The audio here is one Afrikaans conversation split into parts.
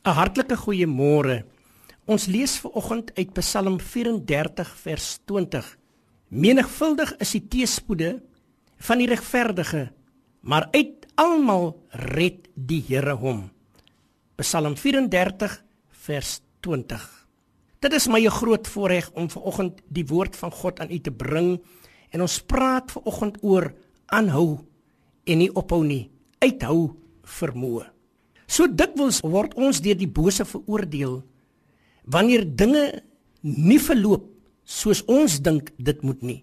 'n Hartlike goeiemôre. Ons lees ver oggend uit Psalm 34 vers 20. Menigvuldig is die teëspoede van die regverdige, maar uit almal red die Here hom. Psalm 34 vers 20. Dit is my groot voorreg om ver oggend die woord van God aan u te bring en ons praat ver oggend oor aanhou en nie ophou nie, uithou vermoë. So dikwels word ons deur die bose veroordeel wanneer dinge nie verloop soos ons dink dit moet nie.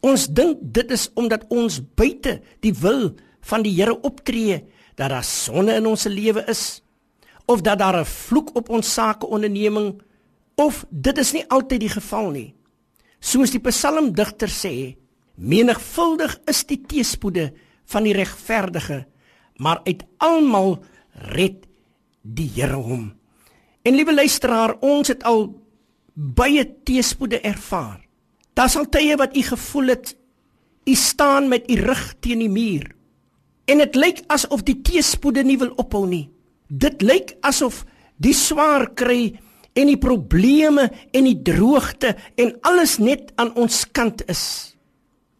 Ons dink dit is omdat ons buite die wil van die Here optree dat daar sonde in ons lewe is of dat daar 'n vloek op ons sake onderneming of dit is nie altyd die geval nie. Soos die psalmdigter sê, menigvuldig is die teëspoede van die regverdige, maar uit almal red die Here hom. En liewe luisteraar, ons het al baie teëspoede ervaar. Daar sal tye wat u gevoel het u staan met u rug teen die muur. En dit lyk asof die teëspoede nie wil ophou nie. Dit lyk asof die swaar kry en die probleme en die droogte en alles net aan ons kant is.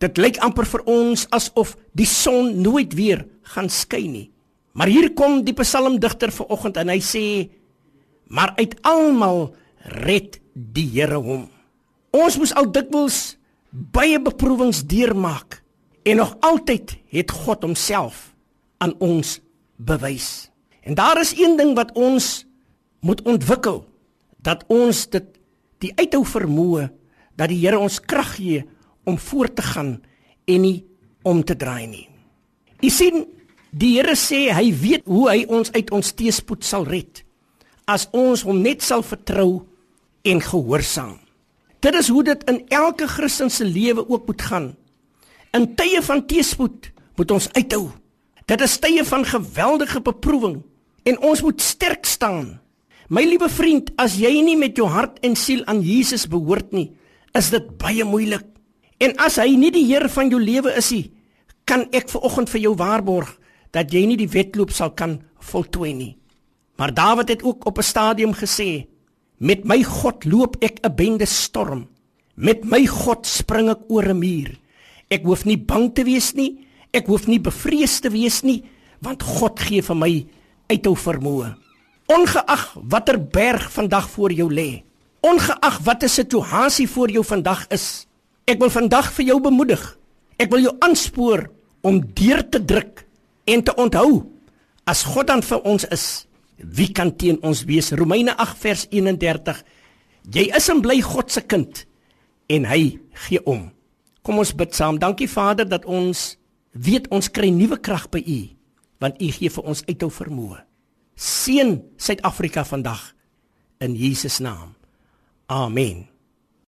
Dit lyk amper vir ons asof die son nooit weer gaan skyn nie. Maar hier kom die psalmdigter vanoggend en hy sê: "Maar uit almal red die Here hom." Ons moes al dikwels baie beproewings deurmaak en nog altyd het God homself aan ons bewys. En daar is een ding wat ons moet ontwikkel dat ons dit die uithou vermoë dat die Here ons krag gee om voort te gaan en nie om te draai nie. U sien Die Here sê hy weet hoe hy ons uit ons teëspoed sal red as ons hom net sal vertrou en gehoorsaam. Dit is hoe dit in elke Christen se lewe ook moet gaan. In tye van teëspoed moet ons uithou. Dit is tye van geweldige beproewing en ons moet sterk staan. My liewe vriend, as jy nie met jou hart en siel aan Jesus behoort nie, is dit baie moeilik. En as hy nie die Heer van jou lewe is nie, kan ek ver oggend vir jou waarborg dat jy nie die wedloop sal kan voltooi nie. Maar Dawid het ook op 'n stadium gesê: "Met my God loop ek 'n bende storm. Met my God spring ek oor 'n muur. Ek hoef nie bang te wees nie, ek hoef nie bevrees te wees nie, want God gee vir my uithou vermoë. Ongeag watter berg vandag voor jou lê, ongeag watter situasie voor jou vandag is, ek wil vandag vir jou bemoedig. Ek wil jou aanspoor om deur te druk en te onthou as God dan vir ons is wie kan teen ons wees? Romeine 8 vers 31 jy is en bly God se kind en hy gee om. Kom ons bid saam. Dankie Vader dat ons weet ons kry nuwe krag by u want u gee vir ons uithou vermoë. Seën Suid-Afrika vandag in Jesus naam. Amen